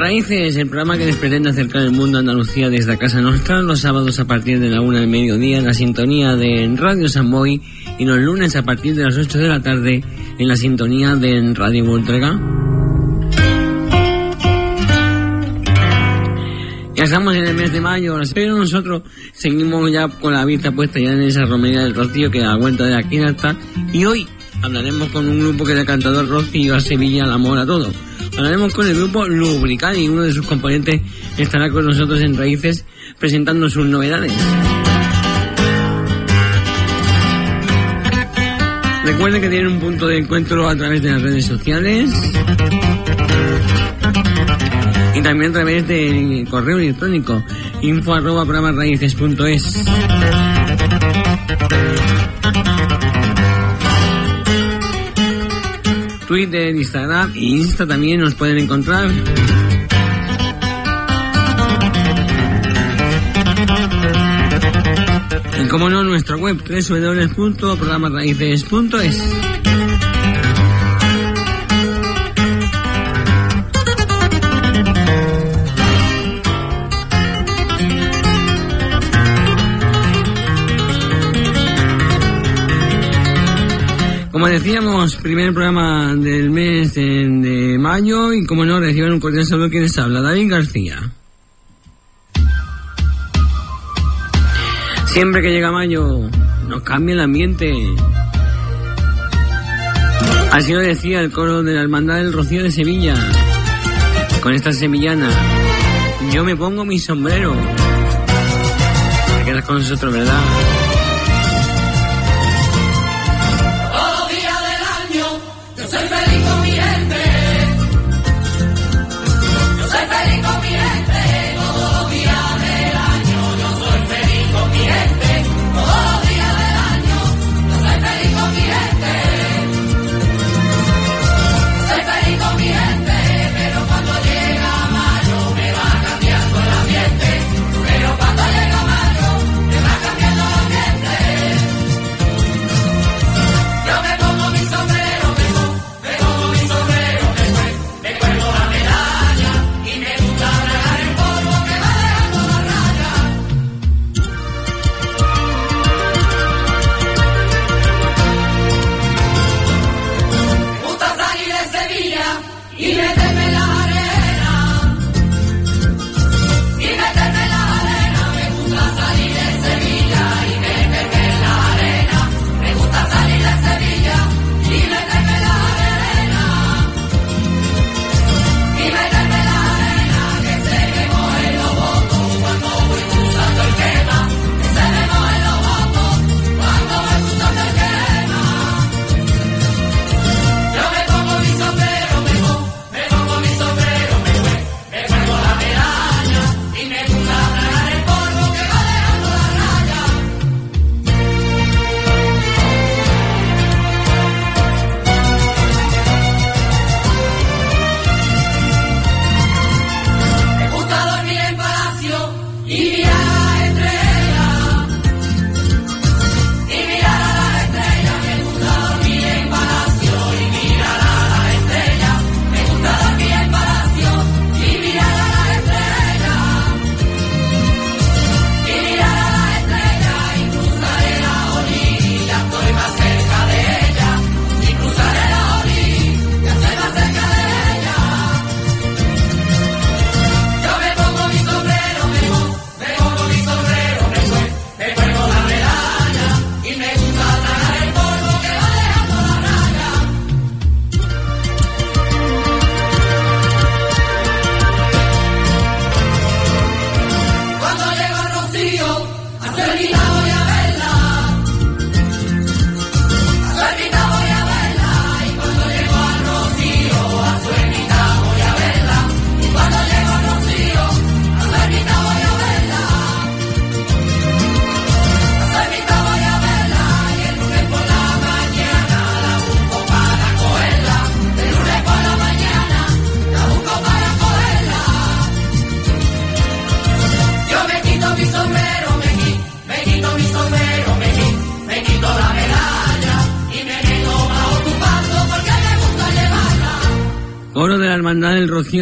Raíces, el programa que les pretende acercar el mundo a Andalucía desde Casa Nostra, los sábados a partir de la una del mediodía en la sintonía de Radio Samboy y los lunes a partir de las 8 de la tarde en la sintonía de Radio Voltrega. Ya estamos en el mes de mayo, pero nosotros seguimos ya con la vista puesta ya en esa romería del Rocío que da vuelta de aquí hasta y hoy hablaremos con un grupo que el cantador Rocío a Sevilla, el amor a todo. Hablaremos con el grupo Lubricani y uno de sus componentes estará con nosotros en Raíces presentando sus novedades. Recuerden que tienen un punto de encuentro a través de las redes sociales y también a través del correo electrónico info arroba programasraíces.es. Twitter, Instagram e Insta también nos pueden encontrar. Y como no, nuestra web www.programasraíces.es. Como decíamos, primer programa del mes de, mayo y como no, reciban un cordial saludo quien les habla, David García. Siempre que llega mayo nos cambia el ambiente. Así lo decía el coro de la Hermandad del Rocío de Sevilla. Con esta sevillana, yo me pongo mi sombrero. Te quedas con nosotros, ¿verdad?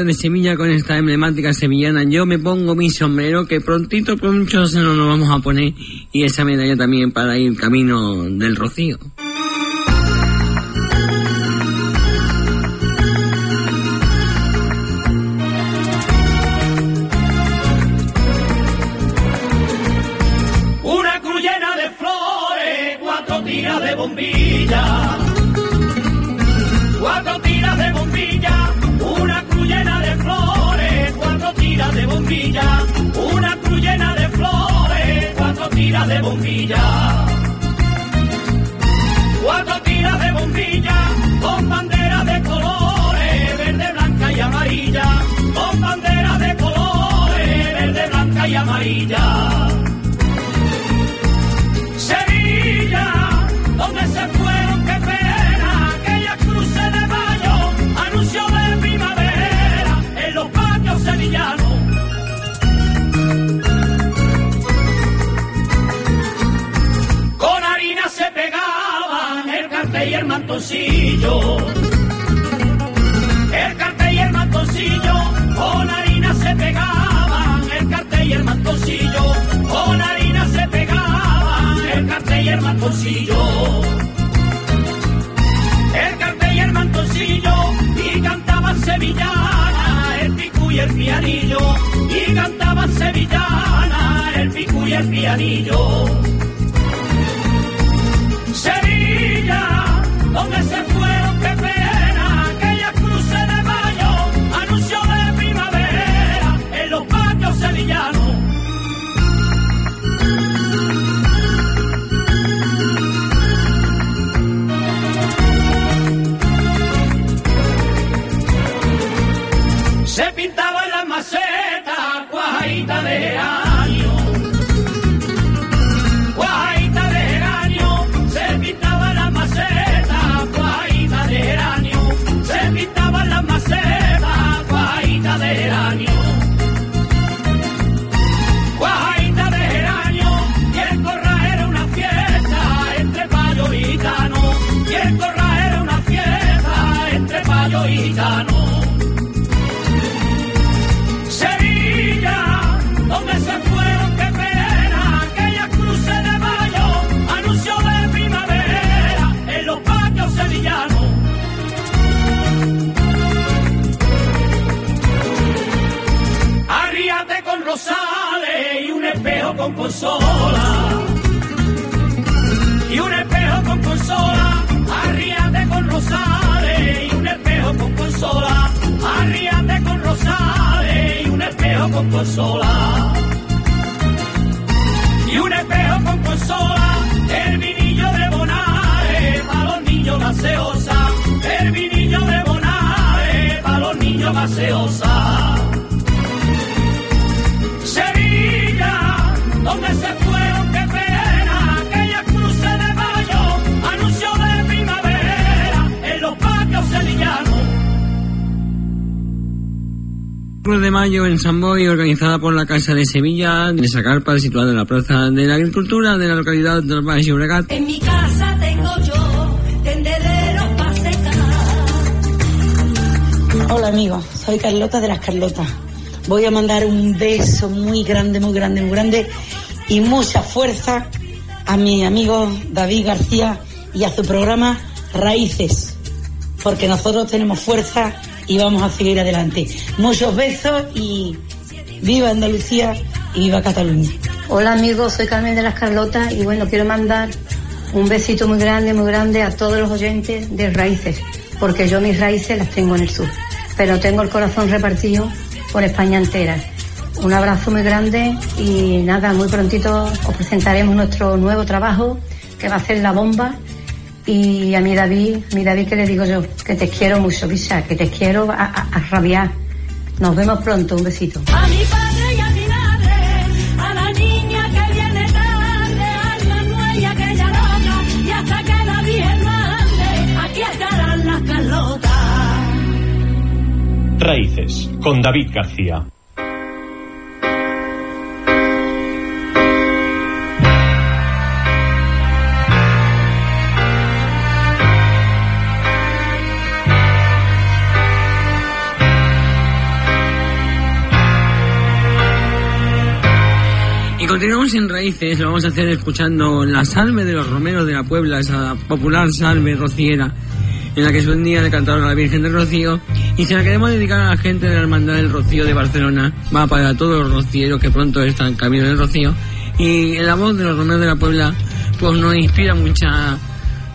De Sevilla con esta emblemática sevillana. Yo me pongo mi sombrero que prontito, mucho se nos vamos a poner y esa medalla también para ir camino del Rocío. Una cruz de flores, cuatro tiras de bombilla. Bombilla. Una cruz llena de flores, cuatro tiras de bombilla. Cuatro tiras de bombilla, el cartel y el mantoncillo, con harina se pegaban el cartel y el mantoncillo. Con harina se pegaban el cartel y el mantoncillo. El cartel y el mantoncillo, y cantaban sevillana, el pico y el pianillo. Y cantaban sevillana, el pico y el pianillo. Donde se fueron, qué pena, aquella cruce de mayo, anuncio de primavera en los patios sevillanos. En San Boy, organizada por la Casa de Sevilla, en esa carpa situada en la Plaza de la Agricultura de la localidad de Valle Llobregat. En mi casa tengo yo tendederos para secar. Hola amigos, soy Carlota de las Carlotas. Voy a mandar un beso muy grande, muy grande, muy grande y mucha fuerza a mi amigo David García y a su programa Raíces, porque nosotros tenemos fuerza y vamos a seguir adelante. Muchos besos y viva Andalucía y viva Cataluña. Hola amigos, soy Carmen de las Carlotas y bueno, quiero mandar un besito muy grande, muy grande a todos los oyentes de Raíces, porque yo mis raíces las tengo en el sur, pero tengo el corazón repartido por España entera. Un abrazo muy grande y nada, muy prontito os presentaremos nuestro nuevo trabajo que va a ser La Bomba y a mi David, mi David que le digo yo, que te quiero mucho, Pisa, que te quiero a, a- a rabiar. Nos vemos pronto, un besito. A mi padre y a mi madre, a la niña que viene tarde, a la nuella que ya loca, y hasta que la Virgen mande, aquí estarán las Carlotas. Raíces, con David García. Continuamos en Raíces, lo vamos a hacer escuchando la salve de los romeros de la Puebla, esa popular salve rociera, en la que le cantaron a la Virgen del Rocío, y se la queremos dedicar a la gente de la Hermandad del Rocío de Barcelona, va para todos los rocieros que pronto están camino del Rocío, y la voz de los romeros de la Puebla, pues nos inspira mucha,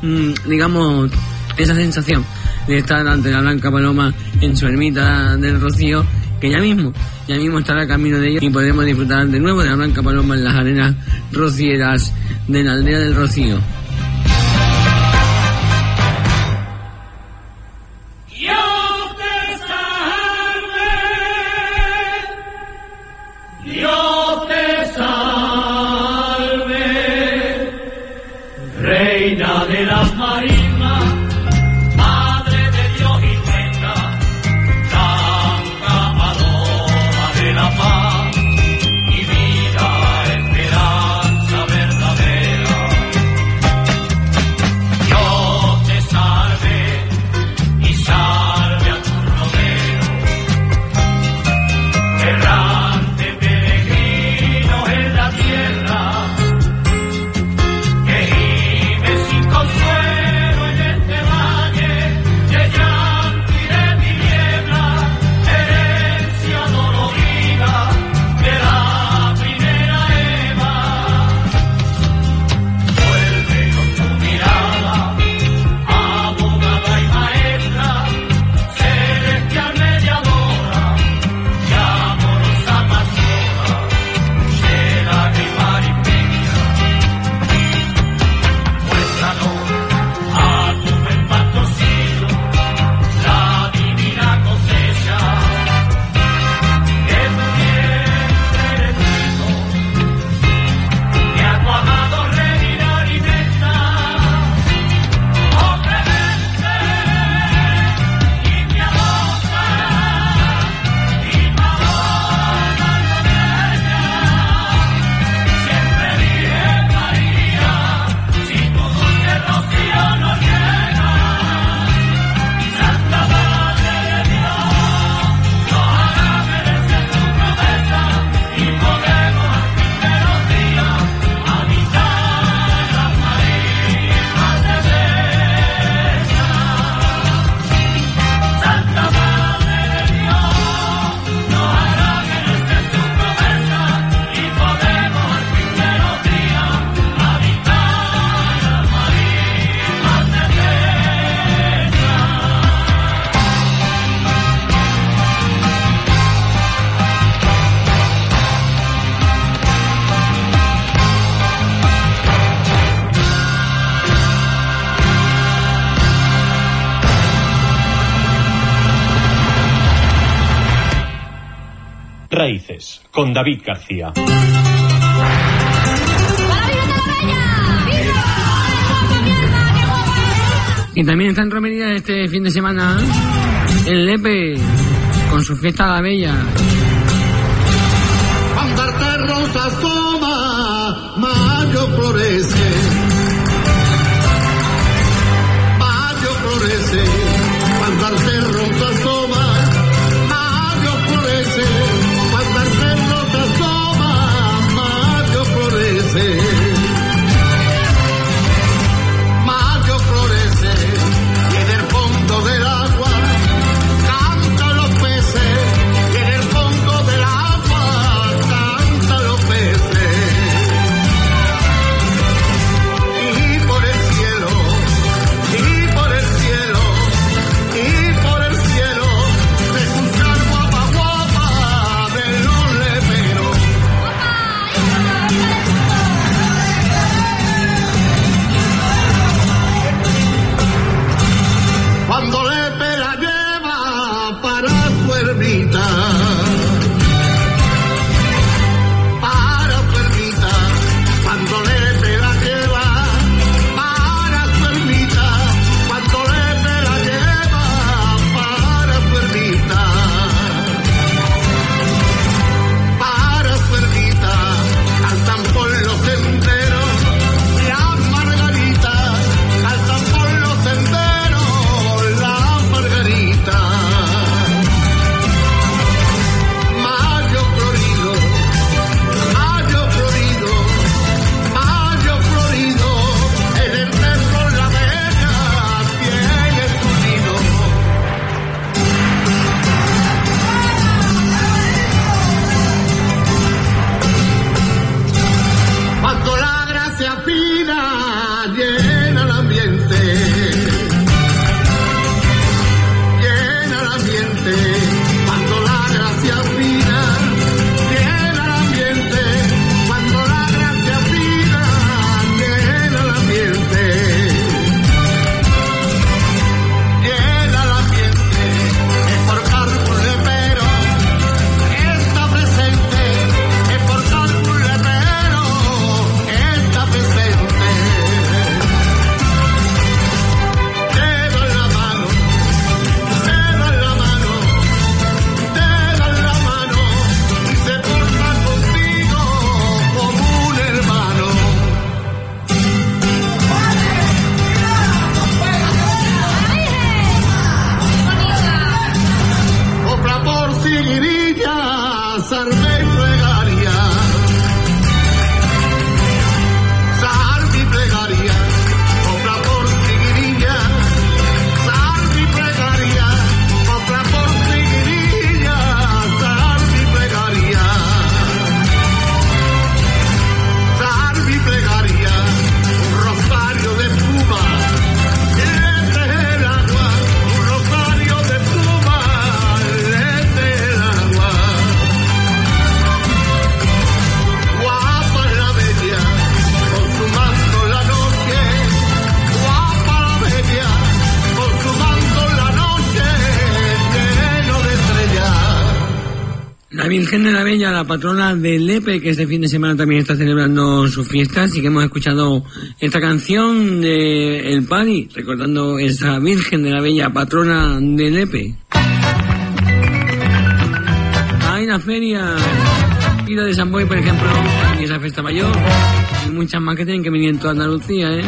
mm, digamos, esa sensación de estar ante la Blanca Paloma en su ermita del Rocío, que ya mismo, ya mismo estará camino de ellos y podremos disfrutar de nuevo de la Blanca Paloma en las arenas rocieras de la aldea del Rocío. Raíces, con David García. Y también está en romería este fin de semana el Lepe con su fiesta la Bella. La Virgen de la Bella, la patrona del Lepe, que este fin de semana también está celebrando su fiesta, así que hemos escuchado esta canción de El Pani, recordando esa Virgen de la Bella, patrona del Lepe. Hay la feria, vida de San Boy, por ejemplo, y esa fiesta mayor, y muchas más que tienen que venir en toda Andalucía, ¿eh?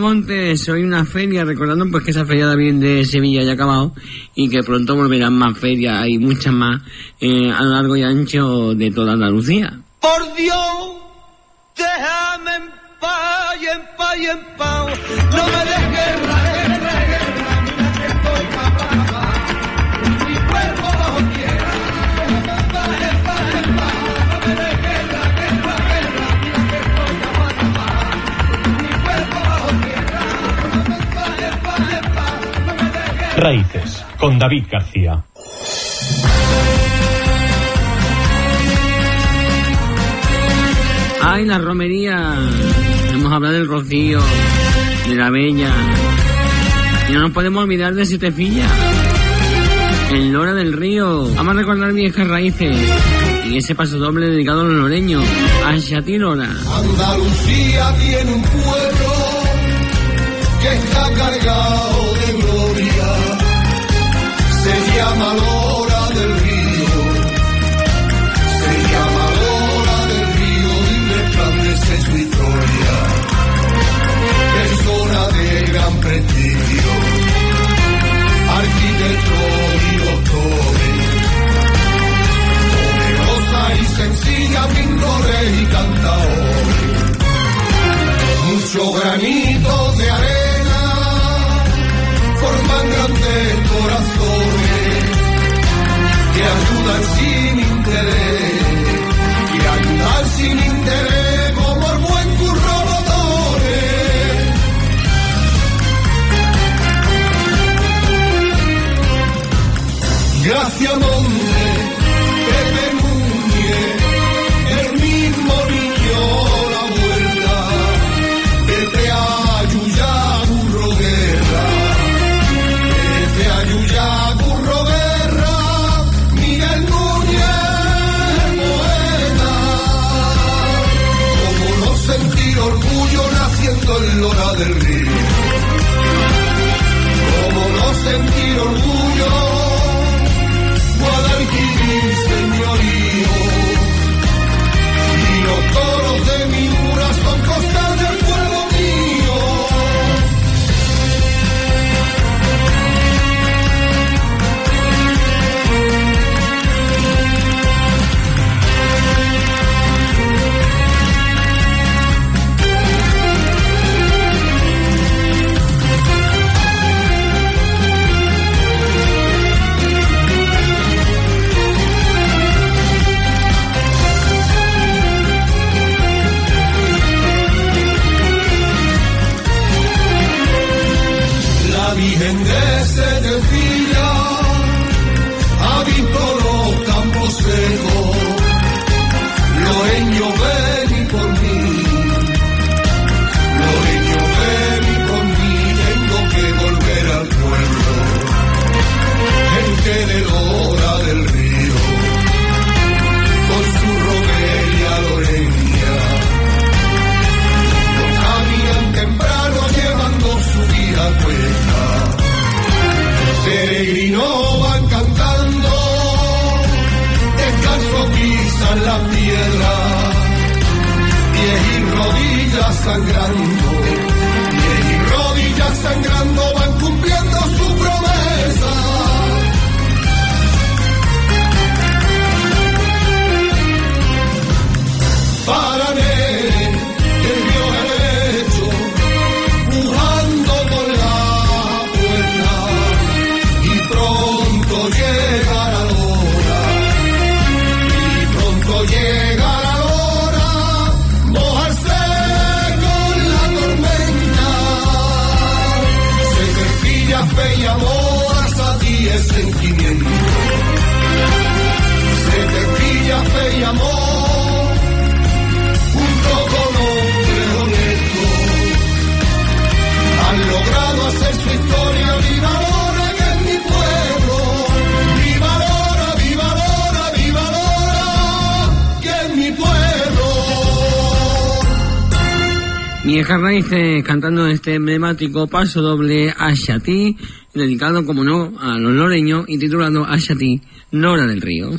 Montes, hoy una feria, recordando pues que esa feria viene de Sevilla ya acabado y que pronto volverán más ferias, hay muchas más eh, a lo largo y ancho de toda Andalucía. Por Dios, déjame en paz, en paz, en paz, no me dejes Raíces, con David García. Ay, la romería. Hemos hablado del rocío, de la bella. Y no nos podemos olvidar de Setefilla. El Lora del Río. Vamos a recordar viejas raíces. Y ese paso doble dedicado a los loreños. A Shatir Lora. Andalucía tiene un pueblo que está cargado muchos granitos de arena forman grandes corazones que ayudan Cantando este emblemático paso doble Ayatí, dedicado, como no, a los loreños y titulado Nora del Río.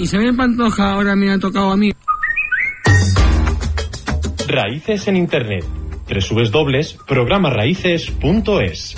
Isabel Pantoja ahora me ha tocado a mí. Raíces en Internet. www.programaraíces.es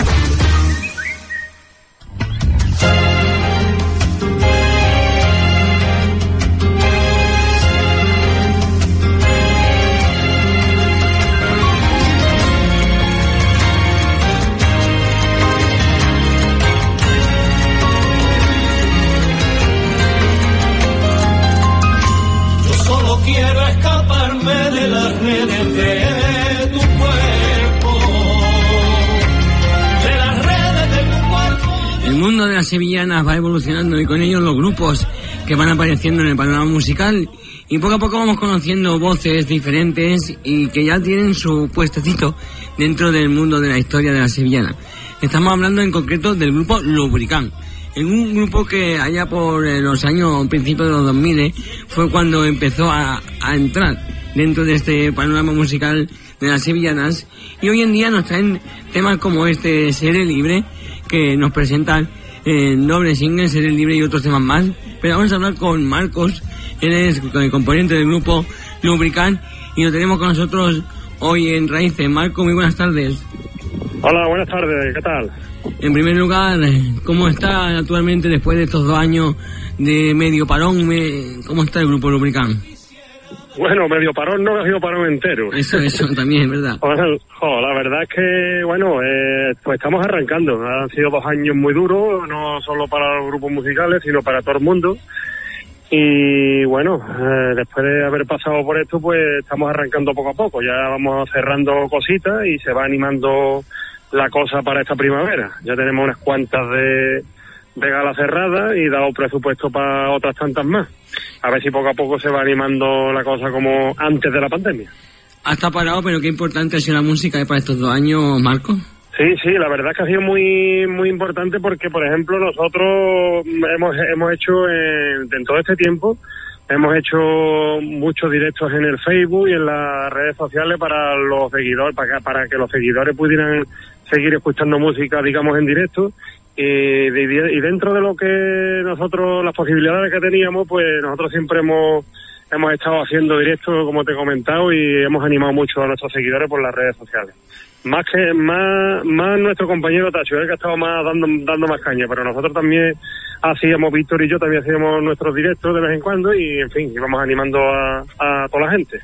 va evolucionando y con ello los grupos que van apareciendo en el panorama musical y poco a poco vamos conociendo voces diferentes y que ya tienen su puestecito dentro del mundo de la historia de la sevillana. Estamos hablando en concreto del grupo Lubricán. En un grupo que allá por eh, los años principios de los 2000 eh, fue cuando empezó a, a entrar dentro de este panorama musical de las sevillanas y hoy en día nos traen temas como este Seré Libre que nos presentan en doble single, Seré Libre y otros temas más. Pero vamos a hablar con Marcos, él es el componente del grupo Lubricant y lo tenemos con nosotros hoy en Raíces. Marco, muy buenas tardes. Hola, buenas tardes, ¿qué tal? En primer lugar, ¿cómo está actualmente después de estos dos años de medio parón? ¿Cómo está el grupo Lubricant? Bueno, medio parón no ha sido parón entero. Eso, eso también es verdad. Bueno, jo, la verdad es que, bueno, eh, pues estamos arrancando. Han sido dos años muy duros, no solo para los grupos musicales, sino para todo el mundo. Y bueno, eh, después de haber pasado por esto, pues estamos arrancando poco a poco. Ya vamos cerrando cositas y se va animando la cosa para esta primavera. Ya tenemos unas cuantas de, de gala cerrada y dado presupuesto para otras tantas más. A ver si poco a poco se va animando la cosa como antes de la pandemia. Hasta parado, pero qué importante ha sido la música para estos dos años, Marco. Sí, sí, la verdad es que ha sido muy muy importante porque, por ejemplo, nosotros hemos, hemos hecho en, en todo este tiempo, hemos hecho muchos directos en el Facebook y en las redes sociales para los seguidores, para que, para que los seguidores pudieran seguir escuchando música, digamos, en directo. Y, de- y dentro de lo que nosotros, las posibilidades que teníamos, pues nosotros siempre hemos hemos estado haciendo directos, como te he comentado, y hemos animado mucho a nuestros seguidores por las redes sociales. Más que más, más nuestro compañero Tacho, el que ha estado más dando, dando más caña, pero nosotros también hacíamos, Víctor y yo también hacíamos nuestros directos de vez en cuando y, en fin, íbamos animando a toda la gente.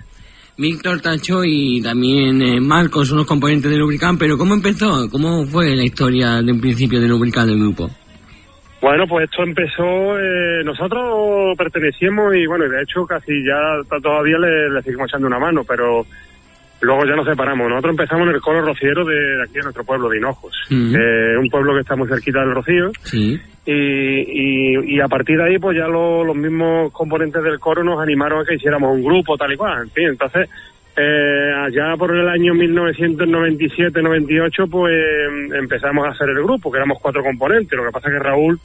Víctor Tacho y también eh, Marcos son los componentes de Lubricant, pero ¿cómo empezó? ¿Cómo fue la historia de un principio de Lubricant del grupo? Bueno, pues esto empezó, eh, nosotros pertenecíamos y bueno, de hecho casi ya todavía le, le seguimos echando una mano, pero luego ya nos separamos. Nosotros empezamos en el coro rociero de, de aquí de nuestro pueblo, de Hinojos, eh, un pueblo que está muy cerquita del Rocío. Sí. Y, y, a partir de ahí, pues ya lo- los mismos componentes del coro nos animaron a que hiciéramos un grupo, tal y cual. En fin, entonces, eh, allá por el año 1997-98, pues em, empezamos a hacer el grupo, que éramos cuatro componentes. Lo que pasa es que Raúl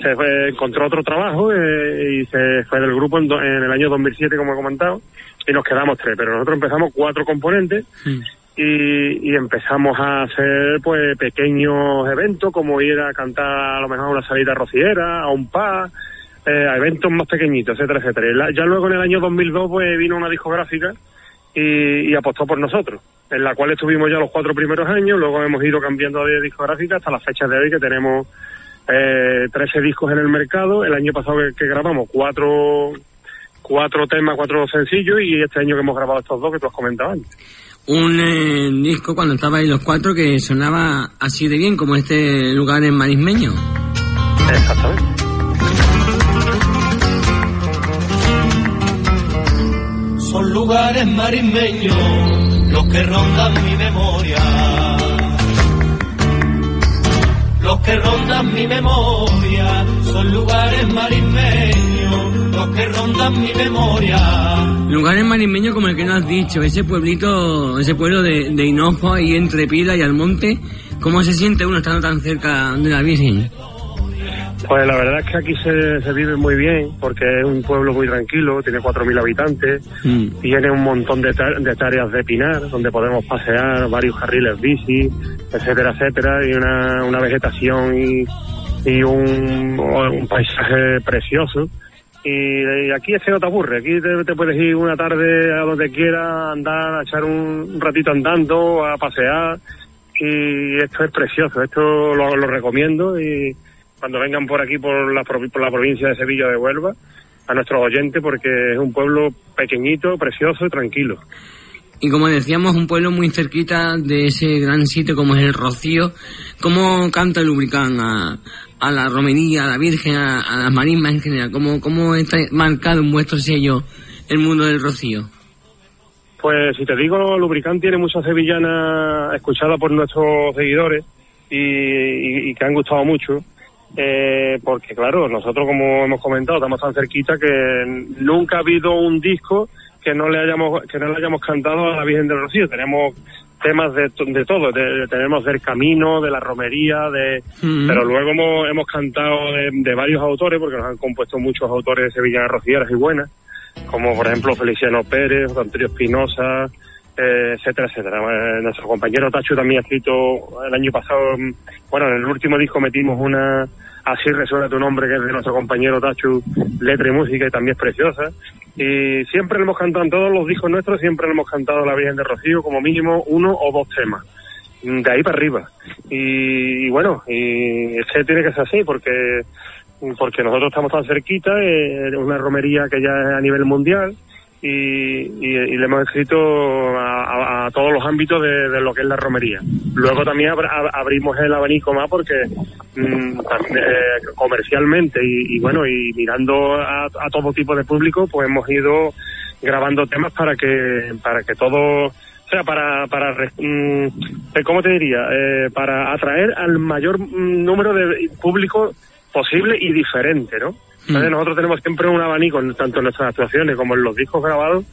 se fue- encontró otro trabajo eh, y se fue del grupo en, do- en el año 2007, como he comentado, y nos quedamos tres. Pero nosotros empezamos cuatro componentes y, empezamos a hacer pues pequeños eventos como ir a cantar a lo mejor a una salida rociera, a un pub, eh, a eventos más pequeñitos, etcétera, etcétera. La- ya luego en el año 2002 pues vino una discográfica y, apostó por nosotros, en la cual estuvimos ya los cuatro primeros años, luego hemos ido cambiando de discográfica hasta las fechas de hoy que tenemos eh, 13 discos en el mercado, el año pasado que, que grabamos cuatro cuatro temas, cuatro sencillos y este año que hemos grabado estos dos que tú has comentado antes. Un eh, disco cuando estaba ahí los cuatro que sonaba así de bien como este lugar en Marismeño. Exactamente. Son lugares marismeños los que rondan mi memoria. Los que rondan mi memoria son lugares marismeños los que rondan mi memoria. Lugar en Marismeño como el que nos has dicho, ese pueblito, ese pueblo de, de Hinojo ahí entre Pila y Almonte, ¿cómo se siente uno estando tan cerca de la Virgen? Pues la verdad es que aquí se, se vive muy bien porque es un pueblo muy tranquilo, tiene 4.000 habitantes, tiene un montón de, de áreas de pinar donde podemos pasear, varios carriles bici, etcétera, etcétera, y una, una vegetación y, y un, un paisaje precioso. Y, aquí es que no te aburre, aquí te, puedes ir una tarde a donde quieras, andar, a echar un, ratito andando, a pasear, y esto es precioso, esto lo, recomiendo. Y cuando vengan por aquí por la, por la provincia de Sevilla de Huelva a nuestros oyentes porque es un pueblo pequeñito, precioso y tranquilo. Y como decíamos, un pueblo muy cerquita de ese gran sitio como es el Rocío. ¿Cómo canta el Lubricán a, a la romería, a la Virgen, a, las marismas en general? ¿Cómo, ¿Cómo está marcado en vuestro sello el mundo del Rocío? Pues si te digo, Lubricán tiene muchas sevillanas escuchadas por nuestros seguidores y, y- y que han gustado mucho. Eh, porque claro, nosotros como hemos comentado, estamos tan cerquita que nunca ha habido un disco que no le hayamos que no le hayamos cantado a la Virgen del Rocío. Tenemos temas de, de todo, de- tenemos del camino, de la romería, de Mm. pero luego hemos, hemos cantado de, de varios autores, porque nos han compuesto muchos autores de sevillanas rocieras y buenas, como por ejemplo Feliciano Pérez, Antonio Espinosa, eh, etcétera, etcétera. Eh, nuestro compañero Tacho también ha escrito el año pasado, mm, bueno, en el último disco metimos una Así resuena tu nombre, que es de nuestro compañero Tachu, letra y música, y también es preciosa. Y siempre hemos cantado, en todos los discos nuestros, siempre hemos cantado la Virgen de Rocío como mínimo uno o dos temas. De ahí para arriba. Y, y bueno, y es que tiene que ser así, porque porque nosotros estamos tan cerquita, eh, es una romería que ya es a nivel mundial, y, le hemos escrito a, todos los ámbitos de, lo que es la romería. Luego también abra- ab- abrimos el abanico más porque mm, eh, comercialmente y, bueno, y mirando a, todo tipo de público, pues hemos ido grabando temas para que para que todo o sea, para, para mm, eh, ¿cómo te diría? Eh, para atraer al mayor mm, número de público posible y diferente, ¿no? Entonces nosotros tenemos siempre un abanico, tanto en nuestras actuaciones como en los discos grabados,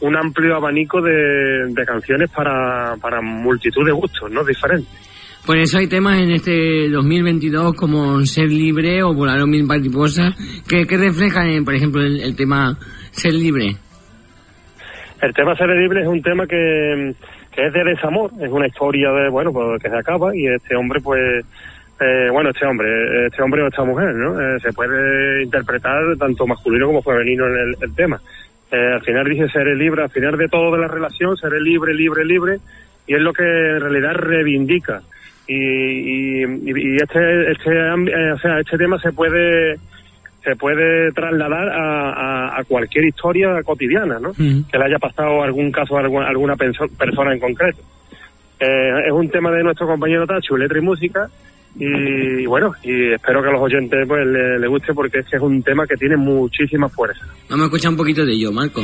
un amplio abanico de, de canciones para, para multitud de gustos, ¿no? Diferentes. Por eso hay temas en este 2022 como Ser Libre o Volar o Mil Mariposas que, que reflejan, eh, por ejemplo, el, el tema Ser Libre. El tema Ser Libre es un tema que, que es de desamor, es una historia de, bueno, pues que se acaba y este hombre pues eh, bueno, este hombre, este hombre o esta mujer, ¿no? Eh, se puede interpretar tanto masculino como femenino en el, el tema. Eh, al final dice seré libre, al final de todo de la relación, seré libre, libre, libre, y es lo que en realidad reivindica. Y, y, y este, este, eh, o sea, este tema se puede se puede trasladar a, a- a cualquier historia cotidiana, ¿no? Que le haya pasado algún caso a alguna, persona en concreto. Eh, es un tema de nuestro compañero Tachu, letra y música, y, bueno, y espero que a los oyentes pues le, guste porque es que es un tema que tiene muchísima fuerza. Vamos a escuchar un poquito de ello, Marco.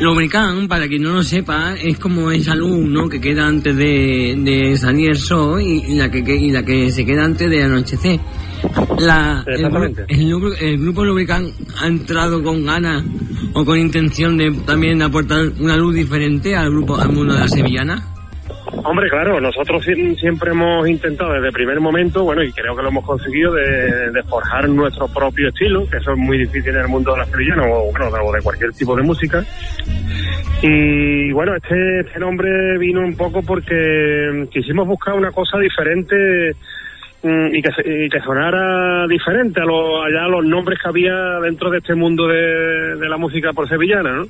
Lubricán, para quien no lo sepa, es como esa luz, ¿no? Que queda antes de, de salir el sol y, y la que, que- y la que se queda antes de anochecer. La, el, Exactamente. el gru- el grupo Lubricán ha entrado con ganas o con intención de también aportar una luz diferente al grupo, al mundo de la sevillana. Hombre, claro, nosotros si- siempre hemos intentado desde el primer momento, bueno, y creo que lo hemos conseguido, de, de forjar nuestro propio estilo, que eso es muy difícil en el mundo de la sevillana o, bueno, o de cualquier tipo de música. Y bueno, este, este nombre vino un poco porque quisimos buscar una cosa diferente mm, y que, sonara diferente a, lo, allá los nombres que había dentro de este mundo de la música por sevillana, ¿no?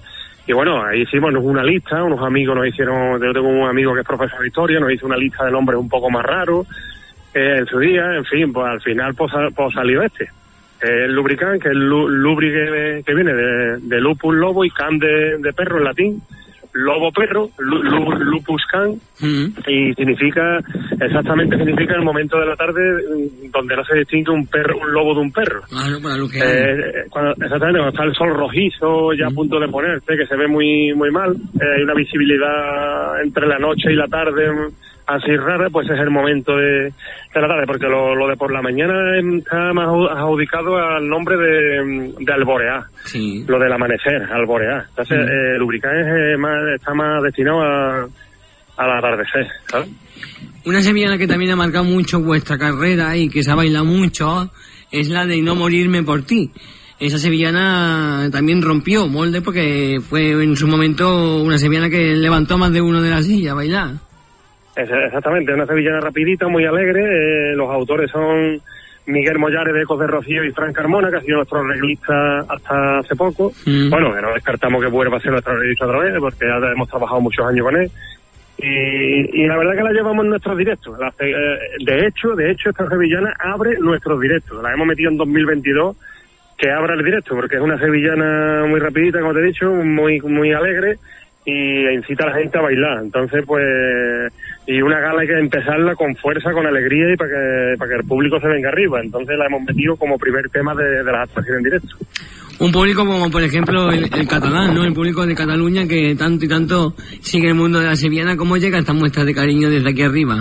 Y bueno, ahí hicimos una lista, unos amigos nos hicieron, yo tengo un amigo que es profesor de historia, nos hizo una lista de nombres un poco más raros eh, en su día, en fin, pues al final pues, pues salió este. Eh, el lubricán, que es lu- lubri que, viene de, de lupus lobo y can de, de perro en latín, lobo perro, lu- lu- lupus can, y significa, exactamente significa el momento de la tarde mm, donde no se distingue un perro, un lobo de un perro. Claro, hay. Eh, cuando, exactamente, cuando está el sol rojizo ya a punto de ponerse, que se ve muy muy mal, eh, hay una visibilidad entre la noche y la tarde mm, así rara, pues es el momento de, de la tarde, porque lo, lo de por la mañana está más adjudicado al nombre de, de alborear, Sí. lo del amanecer, alborear. Entonces, Mm. eh, es, eh, más, está más destinado a, al atardecer, ¿sabes? Una sevillana que también ha marcado mucho vuestra carrera y que se ha bailado mucho es la de No morirme por ti. Esa sevillana también rompió molde porque fue en su momento una sevillana que levantó a más de uno de la silla a bailar. Es- Exactamente, una sevillana rapidita, muy alegre. eh, los autores son Miguel Mollares de Ecos de Rocío y Fran Carmona, que ha sido nuestro arreglista hasta hace poco. Mm. Bueno, que no descartamos que vuelva a ser nuestro arreglista otra vez, porque ya hemos trabajado muchos años con él. Y, y la verdad que la llevamos en nuestros directos. La eh, de hecho, de hecho, esta sevillana abre nuestros directos. La hemos metido en 2022 que abra el directo, porque es una sevillana muy rapidita, como te he dicho, muy muy alegre y incita a la gente a bailar. Entonces, pues, y una gala hay que empezarla con fuerza, con alegría y para que, para que el público se venga arriba. Entonces la hemos metido como primer tema de, de las actuaciones en directo. Un público como por ejemplo el, el catalán, ¿no? El público de Cataluña que tanto y tanto sigue el mundo de la sevillana. ¿Cómo llega esta muestra de cariño desde aquí arriba?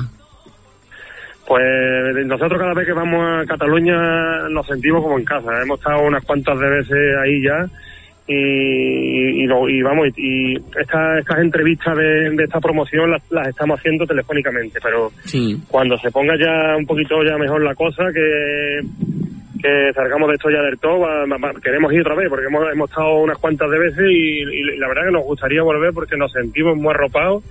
Pues nosotros cada vez que vamos a Cataluña nos sentimos como en casa. Hemos estado unas cuantas de veces ahí ya y, y, lo- y vamos, y, y esta- estas entrevistas de, de esta promoción las, las estamos haciendo telefónicamente, pero Sí. cuando se ponga ya un poquito ya mejor la cosa, que, que salgamos de esto ya del todo, va- queremos ir otra vez, porque hemos, hemos estado unas cuantas de veces y, y la verdad que nos gustaría volver porque nos sentimos muy arropados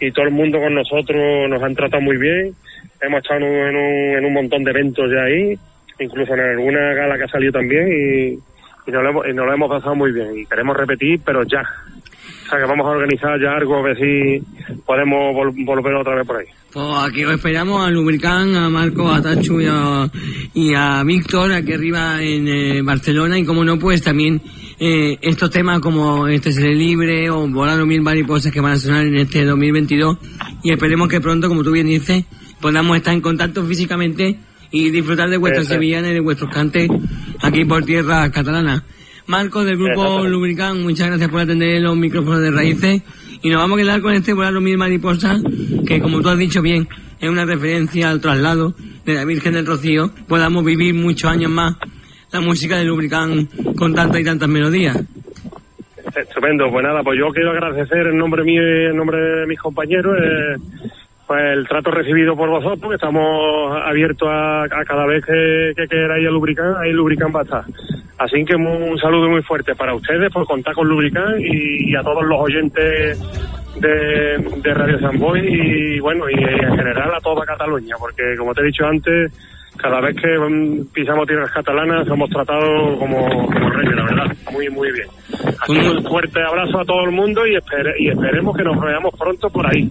y todo el mundo con nosotros nos han tratado muy bien. Hemos estado en un, en un, en un montón de eventos ya ahí, incluso en alguna gala que ha salido también y, y nos, lo hemos, y nos lo hemos pasado muy bien y queremos repetir, pero ya. O sea que vamos a organizar ya algo a ver si podemos vol- volver otra vez por ahí. Pues aquí os esperamos a Lubricán, a Marco, a Tachu y a, y a Víctor aquí arriba en eh, Barcelona y como no pues también eh, estos temas como este Seré Libre o Volando Mil Mariposas que van a sonar en este 2022 y esperemos que pronto, como tú bien dices, podamos estar en contacto físicamente y disfrutar de vuestras Eso es. sevillanas y de vuestros cantes aquí por tierra catalana. Marco del grupo. Lubricán, muchas gracias por atender los micrófonos de raíces y nos vamos a quedar con este Volando Mil Mariposas que como tú has dicho bien es una referencia al traslado de la Virgen del Rocío, podamos vivir muchos años más la música de Lubricán con tantas y tantas melodías. Estupendo. Estupendo, pues nada, pues yo quiero agradecer en nombre mío y en nombre de mis compañeros eh, pues el trato recibido por vosotros, que estamos abiertos a, a cada vez que, que queráis el lubricán, ahí lubricán va a estar. Así que un, saludo muy fuerte para ustedes por contar con lubricán y, y a todos los oyentes de, de Radio Samboy y bueno, y en general a toda Cataluña, porque como te he dicho antes, cada vez que pisamos tierras catalanas somos tratados como, como reyes, la verdad, muy, muy bien. Un fuerte abrazo a todo el mundo y, espere- y esperemos que nos veamos pronto por ahí.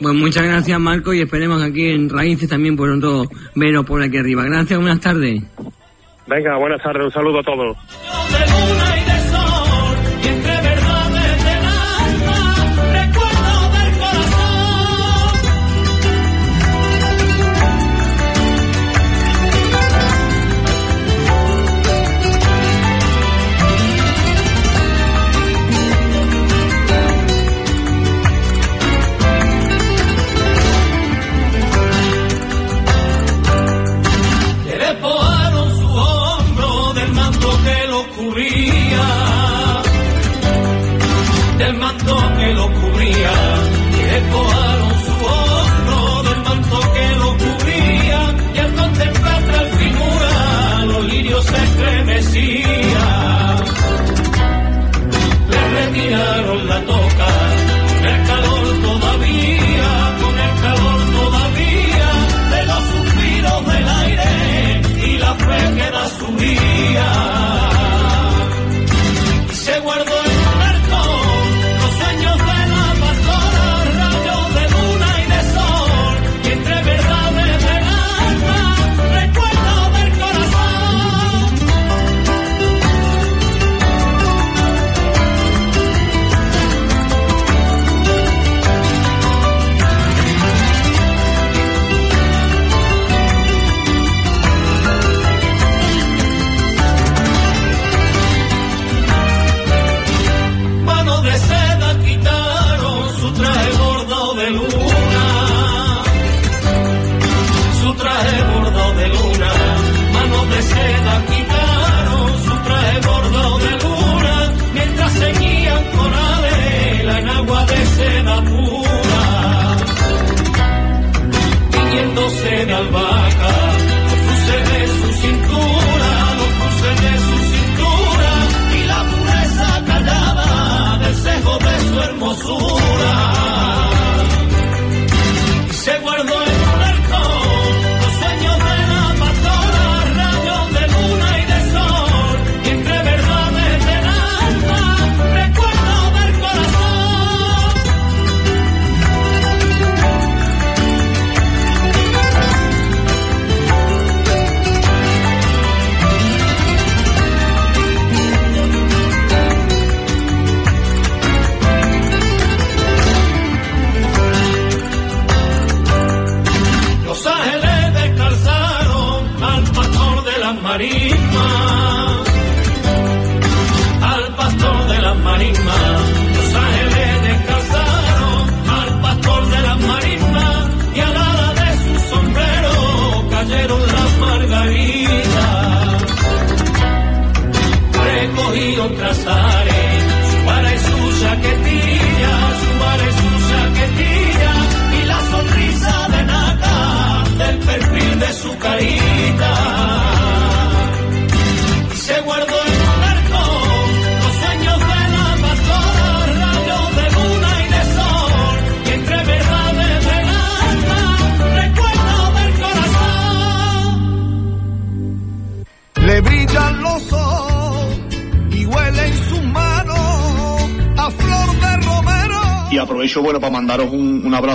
Pues muchas gracias, Marco, y esperemos aquí en Raíces también pronto veros por aquí arriba. Gracias, buenas tardes. Venga, buenas tardes, un saludo a todos.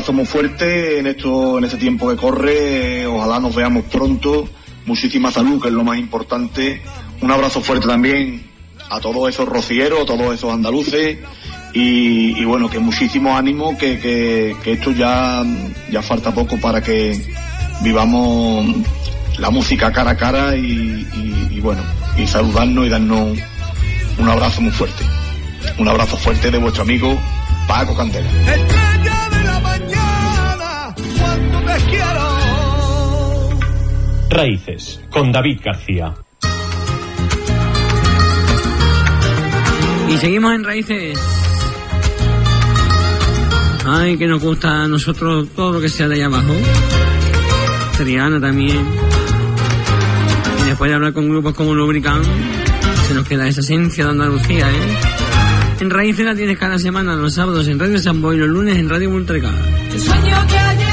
Abrazo muy fuerte en esto, en este tiempo que corre. Ojalá nos veamos pronto. Muchísima salud, que es lo más importante. Un abrazo fuerte también a todos esos rocieros, a todos esos andaluces. Y, bueno, que muchísimo ánimo, que, que, esto ya, ya falta poco para que vivamos la música cara a cara y, y- y bueno, y saludarnos y darnos un abrazo muy fuerte. Un abrazo fuerte de vuestro amigo Paco Candela. Raíces, con David García. Y seguimos en Raíces. Ay, que nos gusta a nosotros todo lo que sea de allá abajo. Triana también. Y después de hablar con grupos como Lubricant, se nos queda esa esencia de Andalucía, ¿eh? En Raíces la tienes cada semana, los sábados en Radio Sambo y los lunes en Radio Multrecada. sueño que haya...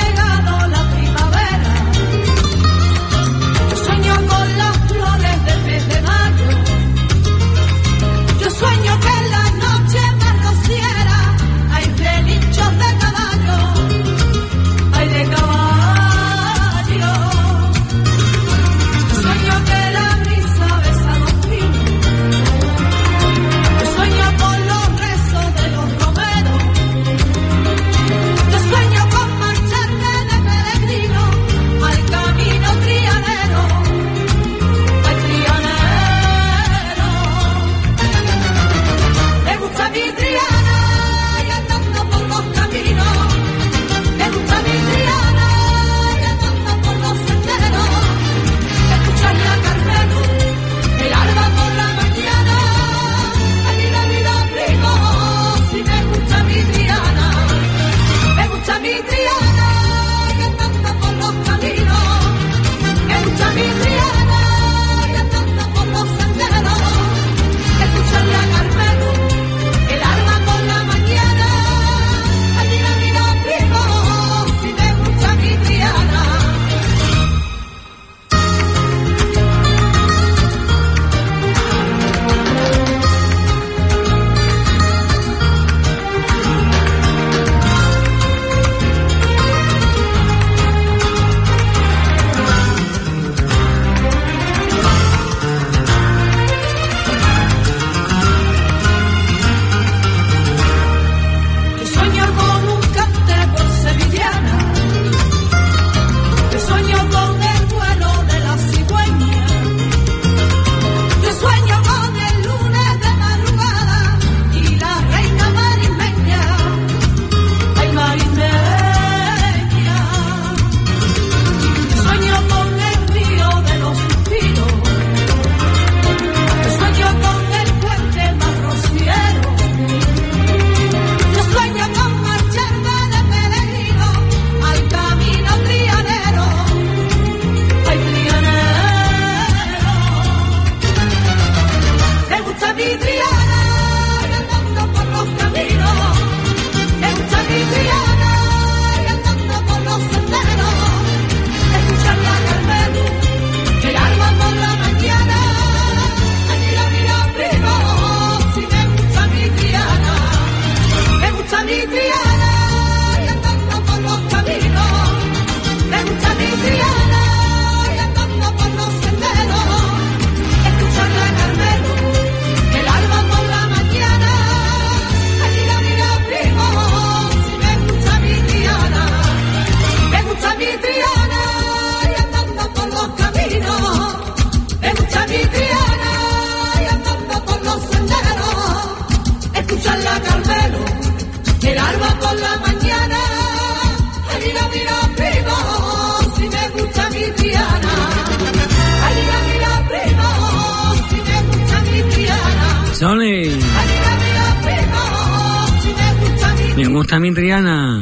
Me gusta mi Rihanna.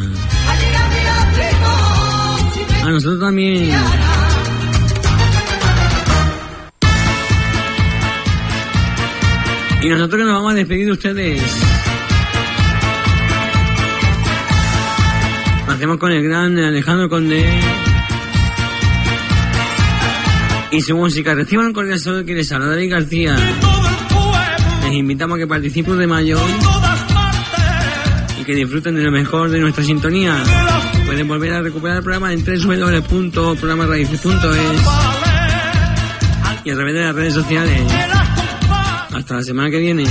A nosotros también. Y nosotros que nos vamos a despedir de ustedes. Hacemos con el gran Alejandro Conde. Y su música. Reciban un cordial saludo que les habla David García invitamos a que participen de mayo y que disfruten de lo mejor de nuestra sintonía. Pueden volver a recuperar el programa en www.programarraices.es y a través de las redes sociales. Hasta la semana que viene.